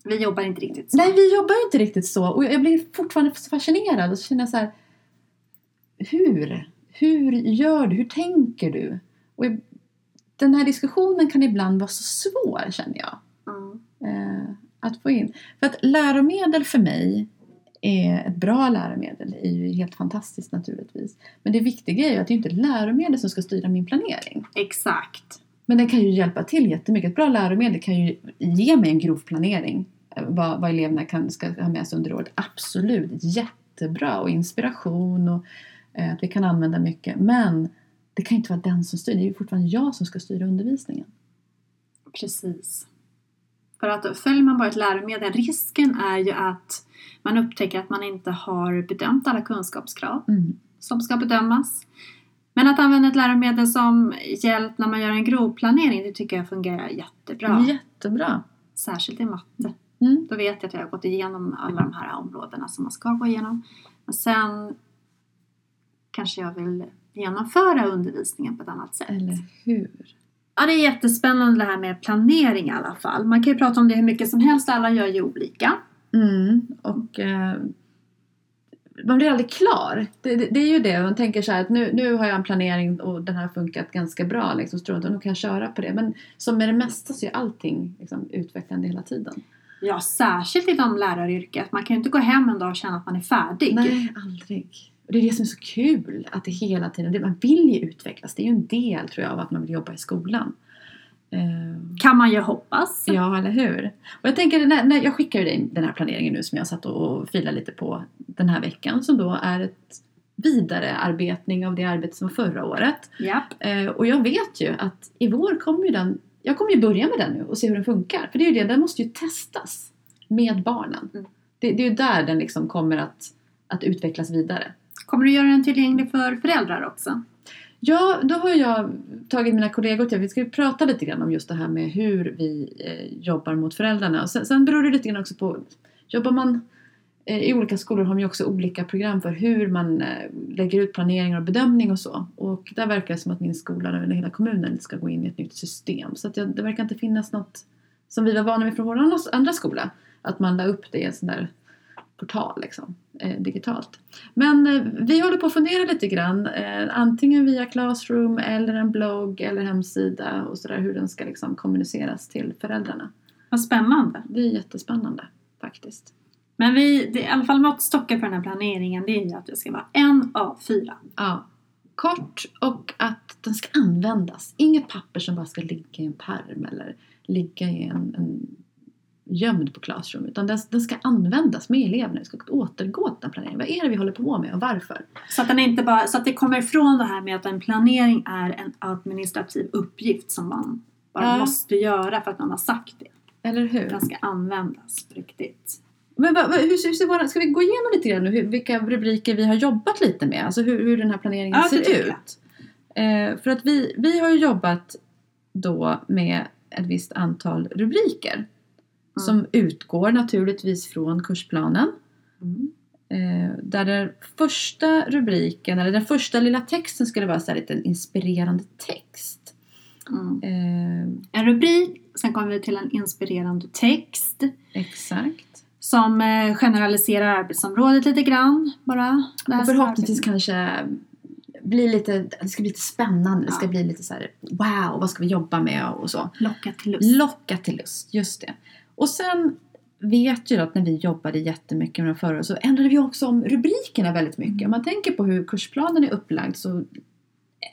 Vi jobbar inte riktigt så. Nej, vi jobbar inte riktigt så och jag blir fortfarande så fascinerad och så känner jag så här hur? Hur gör du? Hur tänker du? Och den här diskussionen kan ibland vara så svår känner jag. Mm. eh, att få in. För att läromedel för mig är ett bra läromedel är ju helt fantastiskt naturligtvis. Men det viktiga är ju att det är inte läromedel som ska styra min planering. Exakt. Men det kan ju hjälpa till jättemycket. Ett bra läromedel kan ju ge mig en grov planering. eh, Vad, vad eleverna kan, ska ha med sig under året. Absolut, jättebra. Och inspiration och att vi kan använda mycket. Men det kan inte vara den som styr. Det är ju fortfarande jag som ska styra undervisningen. Precis. För att följer man bara ett läromedel, risken är ju att man upptäcker att man inte har bedömt alla kunskapskrav Mm. som ska bedömas. Men att använda ett läromedel som hjälp när man gör en grovplanering, det tycker jag fungerar jättebra. Jättebra. Särskilt i matte. Mm. Då vet jag att jag har gått igenom alla de här områdena som man ska gå igenom. Men sen kanske jag vill genomföra undervisningen på ett annat sätt. Eller hur? Ja, det är jättespännande det här med planering i alla fall. Man kan ju prata om det hur mycket som helst, alla gör ju olika. Mm, och eh, man blir aldrig klar. Det, det, det är ju det, man tänker så här att nu, nu har jag en planering och den har funkat ganska bra. Liksom, jag att nu kan jag köra på det. Men som med det mesta så är allting liksom, utvecklande hela tiden. Ja, särskilt inom läraryrket. Man kan ju inte gå hem en dag och känna att man är färdig. Nej, aldrig. Och det är det som är så kul, att det hela tiden, man vill ju utvecklas. Det är ju en del tror jag av att man vill jobba i skolan. Eh, Kan man ju hoppas. Ja, eller hur? Och jag tänker, när, när jag skickar ju dig den här planeringen nu som jag satt och filade lite på den här veckan som då är ett vidarearbetning av det arbete som var förra året. Japp. Eh, och jag vet ju att i vår kommer ju den, jag kommer ju börja med den nu och se hur den funkar. För det är ju det, den måste ju testas med barnen. Mm. Det, det är ju där den liksom kommer att, att utvecklas vidare. Kommer du göra den tillgänglig för föräldrar också? Ja, då har jag tagit mina kollegor till, vi ska ju prata lite grann om just det här med hur vi eh, jobbar mot föräldrarna. Och sen, sen beror det lite grann också på, jobbar man eh, i olika skolor har man ju också olika program för hur man eh, lägger ut planeringar och bedömning och så. Och där verkar det som att min skola, eller hela kommunen, ska gå in i ett nytt system. Så att jag, det verkar inte finnas något som vi var vana vid från vår andra, andra skola. Att man la upp det i en sån där portal liksom. eh, digitalt. Men eh, vi håller på att fundera lite grann, eh, antingen via Classroom eller en blogg eller hemsida och sådär hur den ska liksom kommuniceras till föräldrarna. Vad spännande. Det är jättespännande faktiskt. Men vi, det, i alla fall måttstocken för den här planeringen det är ju att det ska vara en av fyra. Ja. Kort och att den ska användas. Inget papper som bara ska ligga i en pärm eller ligga i en, en gömd på Classroom. Utan den, den ska användas med eleverna. Vi ska återgå till den planeringen. Vad är det vi håller på med och varför? Så att, den inte bara, så att det kommer ifrån det här med att en planering är en administrativ uppgift som man bara Ja. måste göra för att någon har sagt det. Eller hur? Den ska användas på riktigt. Men vad, vad, hur, hur ser våra, ska vi gå igenom lite grann nu hur, vilka rubriker vi har jobbat lite med? Alltså hur, hur den här planeringen Ja, ser ut. Eh, för att vi, vi har ju jobbat då med ett visst antal rubriker. Som utgår naturligtvis från kursplanen. Mm. Eh, där den första rubriken, eller den första lilla texten skulle vara så här lite en inspirerande text. Mm. Eh, En rubrik, sen kommer vi till en inspirerande text exakt. som eh, generaliserar arbetsområdet lite grann bara. Och förhoppningsvis kanske bli lite, det ska bli lite spännande, det ska Ja. bli lite så här: wow, vad ska vi jobba med och så. locka till lust. Locka till lust, just det. Och sen vet ju att när vi jobbade jättemycket med de förra så ändrade vi också om rubrikerna väldigt mycket. Om man tänker på hur kursplanen är upplagd så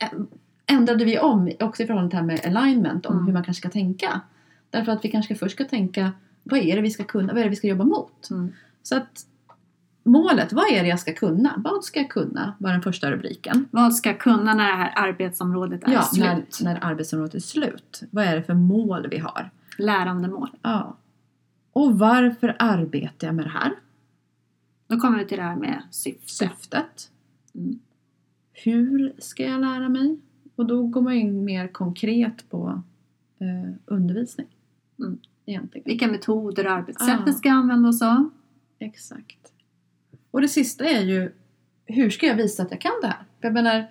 ä- ändrade vi om också i förhållande till det här med alignment om Mm. hur man kanske ska tänka. Därför att vi kanske först ska tänka vad är det vi ska kunna, vad är det vi ska jobba mot? Mm. Så att målet, vad är det jag ska kunna? Vad ska jag kunna? var den första rubriken. Vad ska jag kunna när det här arbetsområdet är Ja, slut? när, när arbetsområdet är slut. Vad är det för mål vi har? Lärandemål. Ja. Och varför arbetar jag med det här? Då kommer vi till det här med syfte. Syftet. Mm. Hur ska jag lära mig? Och då går man in mer konkret på eh, undervisning. Mm. Egentligen. Vilka metoder och arbetssätt Ah. vi ska använda oss av. Exakt. Och det sista är ju hur ska jag visa att jag kan det här? För jag menar,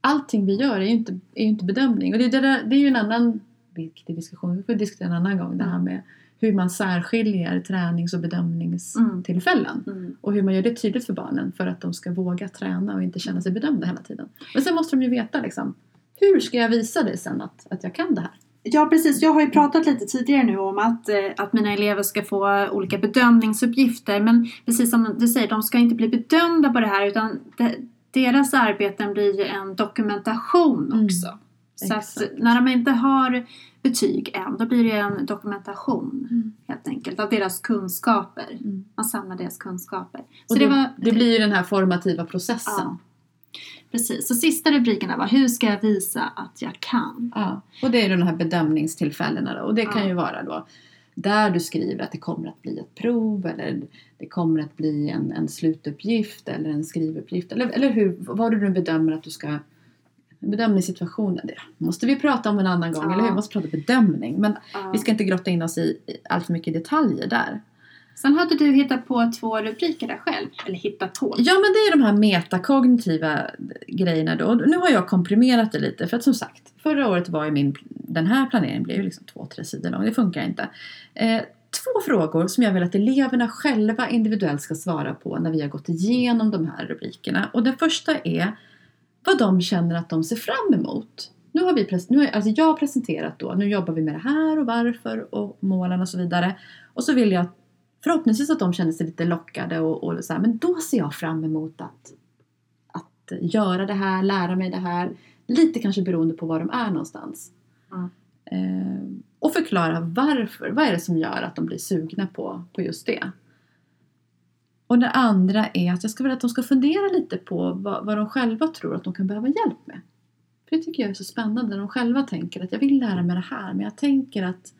allting vi gör är ju inte, är ju inte bedömning. Och det, är det, där, det är ju en annan viktig diskussion, vi får diskutera en annan gång, det här med hur man särskiljer tränings och bedömningstillfällen. Mm. Och hur man gör det tydligt för barnen för att de ska våga träna och inte känna sig bedömda hela tiden. Men sen måste de ju veta liksom, hur ska jag visa dig sen att, att jag kan det här? Ja precis, jag har ju pratat lite tidigare nu om att, eh, att mina elever ska få olika bedömningsuppgifter men precis som du säger, de ska inte bli bedömda på det här utan de, deras arbeten blir ju en dokumentation Mm, också. Så att exakt. när de inte har betyg än, då blir det en dokumentation Mm. helt enkelt av deras kunskaper. Mm. Man samlar deras kunskaper. Så det, det, var, det blir ju den här formativa processen. Ja. Precis, så sista rubrikerna var Hur ska jag visa att jag kan? Ja, och det är de här bedömningstillfällena då. Och det kan Ja. ju vara då där du skriver att det kommer att bli ett prov eller det kommer att bli en, en slutuppgift eller en skrivuppgift. Eller, eller hur, vad du nu bedömer att du ska Bedömningssituationen, det måste vi prata om en annan gång, Ja. eller hur? Vi måste prata bedömning. Men Ja. vi ska inte grotta in oss i, i allt för mycket detaljer där. Sen hade du hittat på två rubriker där själv. Eller hittat på. Ja, men det är de här metakognitiva grejerna då. Nu har jag komprimerat det lite för att som sagt, förra året var ju min, den här planeringen blev ju liksom två, tre sidor lång. Det funkar inte. Eh, två frågor som jag vill att eleverna själva individuellt ska svara på när vi har gått igenom de här rubrikerna. Och den första är vad de känner att de ser fram emot. Nu har, vi nu har alltså jag har presenterat då, nu jobbar vi med det här och varför och målen och så vidare. Och så vill jag förhoppningsvis att de känner sig lite lockade och, och så här, men då ser jag fram emot att, att göra det här, lära mig det här. Lite kanske beroende på var de är någonstans. Mm. Eh, och förklara varför. Vad är det som gör att de blir sugna på, på just det? Och det andra är att jag ska vilja att de ska fundera lite på vad, vad de själva tror att de kan behöva hjälp med. För det tycker jag är så spännande när de själva tänker att jag vill lära mig det här men jag tänker att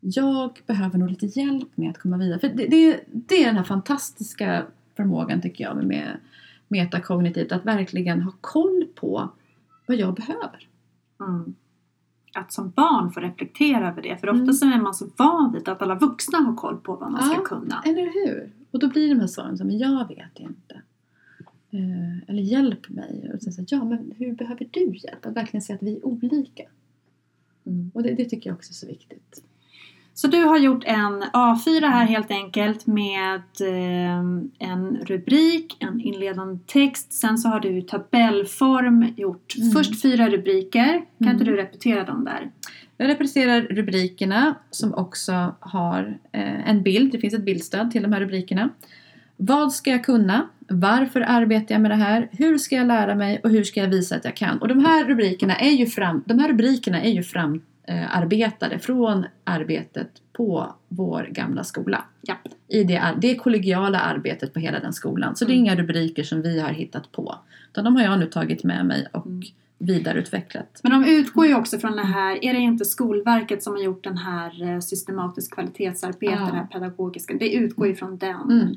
jag behöver nog lite hjälp med att komma vidare. För det, det, det är den här fantastiska förmågan tycker jag med metakognitivt att verkligen ha koll på vad jag behöver. Mm. Att som barn få reflektera över det. För Mm. ofta så är man så van vid att alla vuxna har koll på vad man ska Ja. kunna. Eller hur? Och då blir de här svaren som men jag vet inte. Eh, eller hjälp mig. Och sen så, ja, men hur behöver du hjälp? Att verkligen se att vi är olika. Mm. Och det, det tycker jag också är så viktigt. Så du har gjort en A4 här helt enkelt med eh, en rubrik, en inledande text. Sen så har du i tabellform gjort Mm. först fyra rubriker. Kan Mm. inte du repetera dem där? Jag representerar rubrikerna som också har eh, en bild. Det finns ett bildstöd till de här rubrikerna. Vad ska jag kunna? Varför arbetar jag med det här? Hur ska jag lära mig? Och hur ska jag visa att jag kan? Och de här rubrikerna är ju, fram, de här rubrikerna är ju framarbetade från arbetet på vår gamla skola. Ja. I det, det kollegiala arbetet på hela den skolan. Så det är Mm. inga rubriker som vi har hittat på. Utan de har jag nu tagit med mig och Mm. Vidareutvecklat. Men de utgår ju också från det här, är det inte Skolverket som har gjort den här eh, systematiskt kvalitetsarbete, Ja. det här pedagogiska, det utgår ju från den, Mm.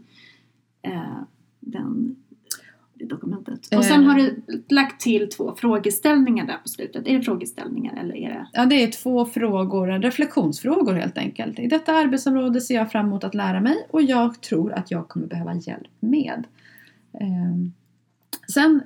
eh, den det dokumentet. Och sen Eh. har du lagt till två frågeställningar där på slutet. Är det frågeställningar eller är det? Ja, det är två frågor, reflektionsfrågor helt enkelt. I detta arbetsområde ser jag fram emot att lära mig och jag tror att jag kommer behöva hjälp med. Ehm, Sen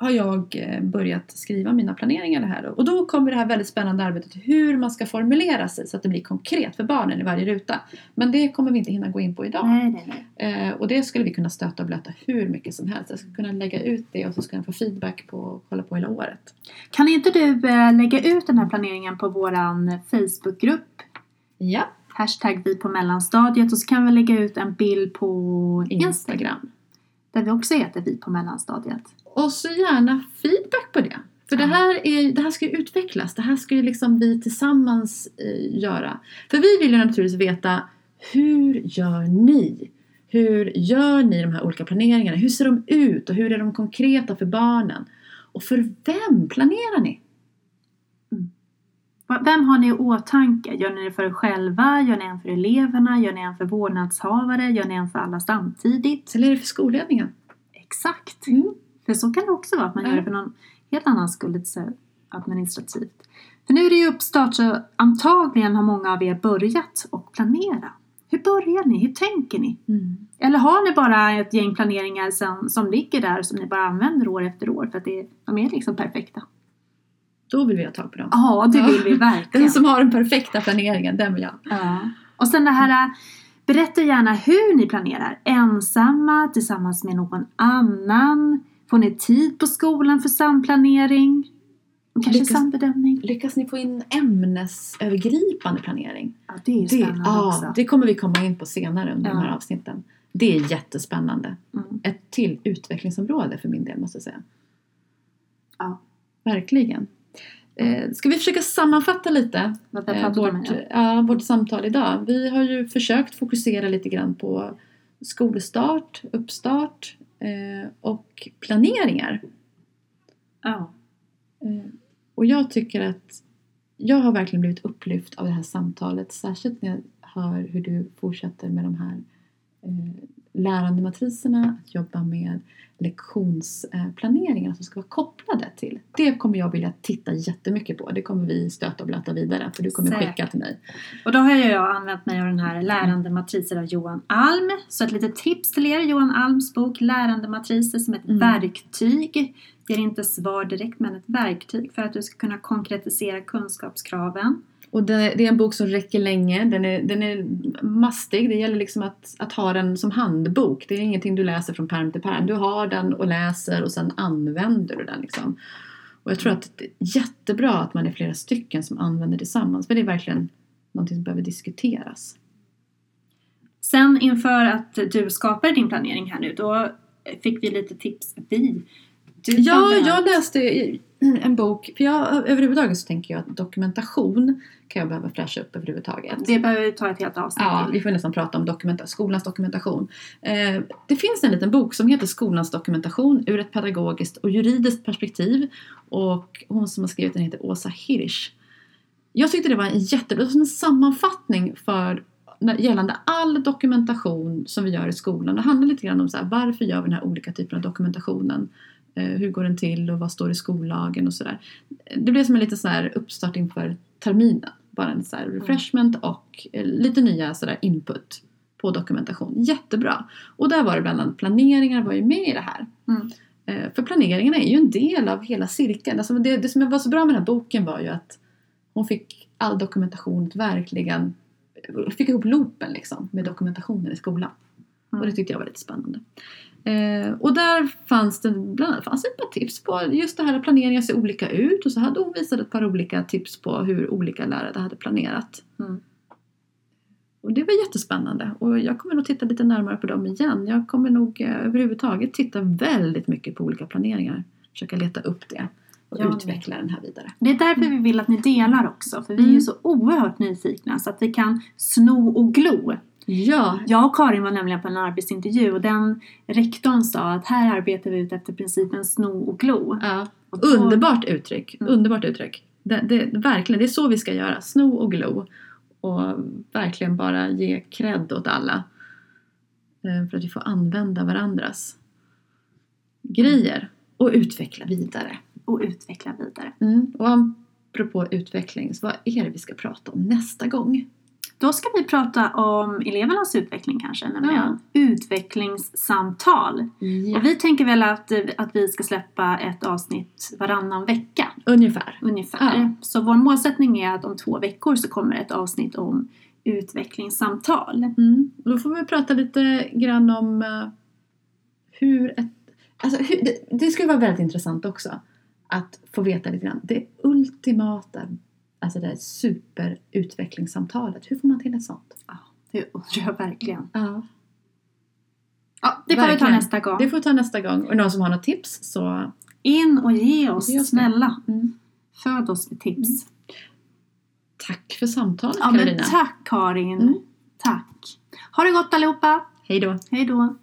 har jag eh, börjat skriva mina planeringar här och då kommer det här väldigt spännande arbetet hur man ska formulera sig så att det blir konkret för barnen i varje ruta. Men det kommer vi inte hinna gå in på idag. Nej, nej, nej. Eh, och det skulle vi kunna stöta och blöta hur mycket som helst. Jag skulle kunna lägga ut det och så ska jag få feedback på och kolla på hela året. Kan inte du eh, lägga ut den här planeringen på våran Facebookgrupp? Ja, Hashtag vi på mellanstadiet och så kan vi lägga ut en bild på Instagram. Instagram. Där vi också heter vi på mellanstadiet. Och så gärna feedback på det. För det här, är, det här ska ju utvecklas. Det här ska ju liksom vi tillsammans eh, göra. För vi vill ju naturligtvis veta hur gör ni? Hur gör ni de här olika planeringarna? Hur ser de ut och hur är de konkreta för barnen? Och för vem planerar ni? Va- Vem har ni i åtanke? Gör ni det för er själva? Gör ni en för eleverna? Gör ni en för vårdnadshavare? Gör ni en för alla samtidigt? Eller är det för skolledningen? Exakt! Mm. För så kan det också vara, att man Ja. gör det för någon helt annan skull, lite så administrativt. För nu är det ju uppstart så antagligen har många av er börjat och planera. Hur börjar ni? Hur tänker ni? Eller har ni bara ett gäng planeringar som, som ligger där som ni bara använder år efter år för att det, de är liksom perfekta? Då vill vi ha tag på dem. Ja, det vill vi verkligen. Den som har den perfekta planeringen, den vill jag. Ja. Och sen det här, berätta gärna hur ni planerar. Ensamma, tillsammans med någon annan? Får ni tid på skolan för samplanering? Och kanske Lyckas- sambedömning? Lyckas ni få in ämnesövergripande planering? Ja, det är ju Det, spännande ja, också. det kommer vi komma in på senare under de Ja. här avsnitten. Det är jättespännande. Mm. Ett till utvecklingsområde för min del måste jag säga. Ja. Verkligen. Eh, ska vi försöka sammanfatta lite eh, vårt, ja, vårt samtal idag? Vi har ju försökt fokusera lite grann på skolstart, uppstart och planeringar. Ja. Eh, Och jag tycker att jag har verkligen blivit upplyft av det här samtalet. Särskilt när jag hör hur du fortsätter med de här eh, lärandematriserna. Att jobba med lektionsplaneringar som ska vara kopplade till. Det kommer jag vilja titta jättemycket på. Det kommer vi stöta och blöta vidare. För du kommer Säkert. skicka till mig. Och då har jag använt mig av den här Lärande matriser av Johan Alm. Så ett litet tips till er, Johan Alms bok Lärande matriser som ett Mm. verktyg. Ger inte svar direkt men ett verktyg för att du ska kunna konkretisera kunskapskraven. Och det, det är en bok som räcker länge. Den är, den är mastig. Det gäller liksom att, att ha den som handbok. Det är ingenting du läser från pärm till pärm. Du har den och läser och sen använder du den. Liksom. Och jag tror att det är jättebra att man är flera stycken som använder tillsammans. För det är verkligen någonting som behöver diskuteras. Sen inför att du skapar din planering här nu, då fick vi lite tips. Vi? Du Ja, jag läste [clears throat] en bok. För jag, överhuvudtaget så tänker jag att dokumentation kan jag behöva fräscha upp överhuvudtaget. Det behöver vi ta ett helt avsnitt Ja, vi får nästan prata om dokumenta- skolans dokumentation. Eh, det finns en liten bok som heter Skolans dokumentation ur ett pedagogiskt och juridiskt perspektiv. Och hon som har skrivit den heter Åsa Hirsch. Jag tyckte det var en jättebra en sammanfattning för gällande all dokumentation som vi gör i skolan. Det handlar lite grann om så här, varför gör vi den här olika typen av dokumentationen? Eh, hur går den till och vad står i skollagen och sådär. Det blev som en liten så här uppstart inför terminen. Bara en så här refreshment och eh, lite nya så input på dokumentation. Jättebra! Och där var det bland annat planeringar var ju med i det här. Mm. Eh, För planeringarna är ju en del av hela cirkeln. Alltså det, det som var så bra med den här boken var ju att hon fick all dokumentation att verkligen fick ihop loopen liksom med dokumentationen i skolan. Mm. Och det tyckte jag var lite spännande. Eh, och där fanns det bland annat fanns ett par tips på just det här att planeringen ser olika ut och så hade hon visat ett par olika tips på hur olika lärare hade planerat. Mm. Och det var jättespännande och jag kommer nog titta lite närmare på dem igen. Jag kommer nog eh, överhuvudtaget titta väldigt mycket på olika planeringar. Försöka leta upp det och med. utveckla den här vidare. Det är därför vi vill att ni delar också, för vi är ju Mm. så oerhört nyfikna så att vi kan sno och glo. Ja, Jag och Karin var nämligen på en arbetsintervju och den rektorn sa att här arbetar vi ut efter principen sno och glo. ja. Och då- underbart uttryck. Mm. Underbart uttryck. Det, det, verkligen, det är så vi ska göra. Sno och glo. Och verkligen bara ge cred åt alla. Eh, För att vi får använda varandras grejer. Och utveckla vidare. Och utveckla vidare. Mm. Och apropå utveckling, så vad är det vi ska prata om nästa gång? Då ska vi prata om elevernas utveckling kanske, nämligen utvecklingssamtal. Ja. Och vi tänker väl att, att vi ska släppa ett avsnitt varannan vecka Ungefär. ungefär. Ja. Så vår målsättning är att om två veckor så kommer ett avsnitt om utvecklingssamtal. Mm. Då får vi prata lite grann om eh, hur ett... Alltså, hur, det, det skulle vara väldigt intressant också att få veta lite grann. Det ultimata, alltså det här superutvecklingssamtalet. Hur får man till ett sånt? Det undrar jag verkligen. Ja. Ja, det får vi ta Verkligen. nästa gång. Det får vi ta nästa gång. Och någon som har något tips så... In och ge oss, Ge oss snälla. Mm. Föd oss med tips. Tack för samtalet Ja, Karolina. tack Karin. Mm. Tack. Ha det gott allihopa. Hej då. Hej då.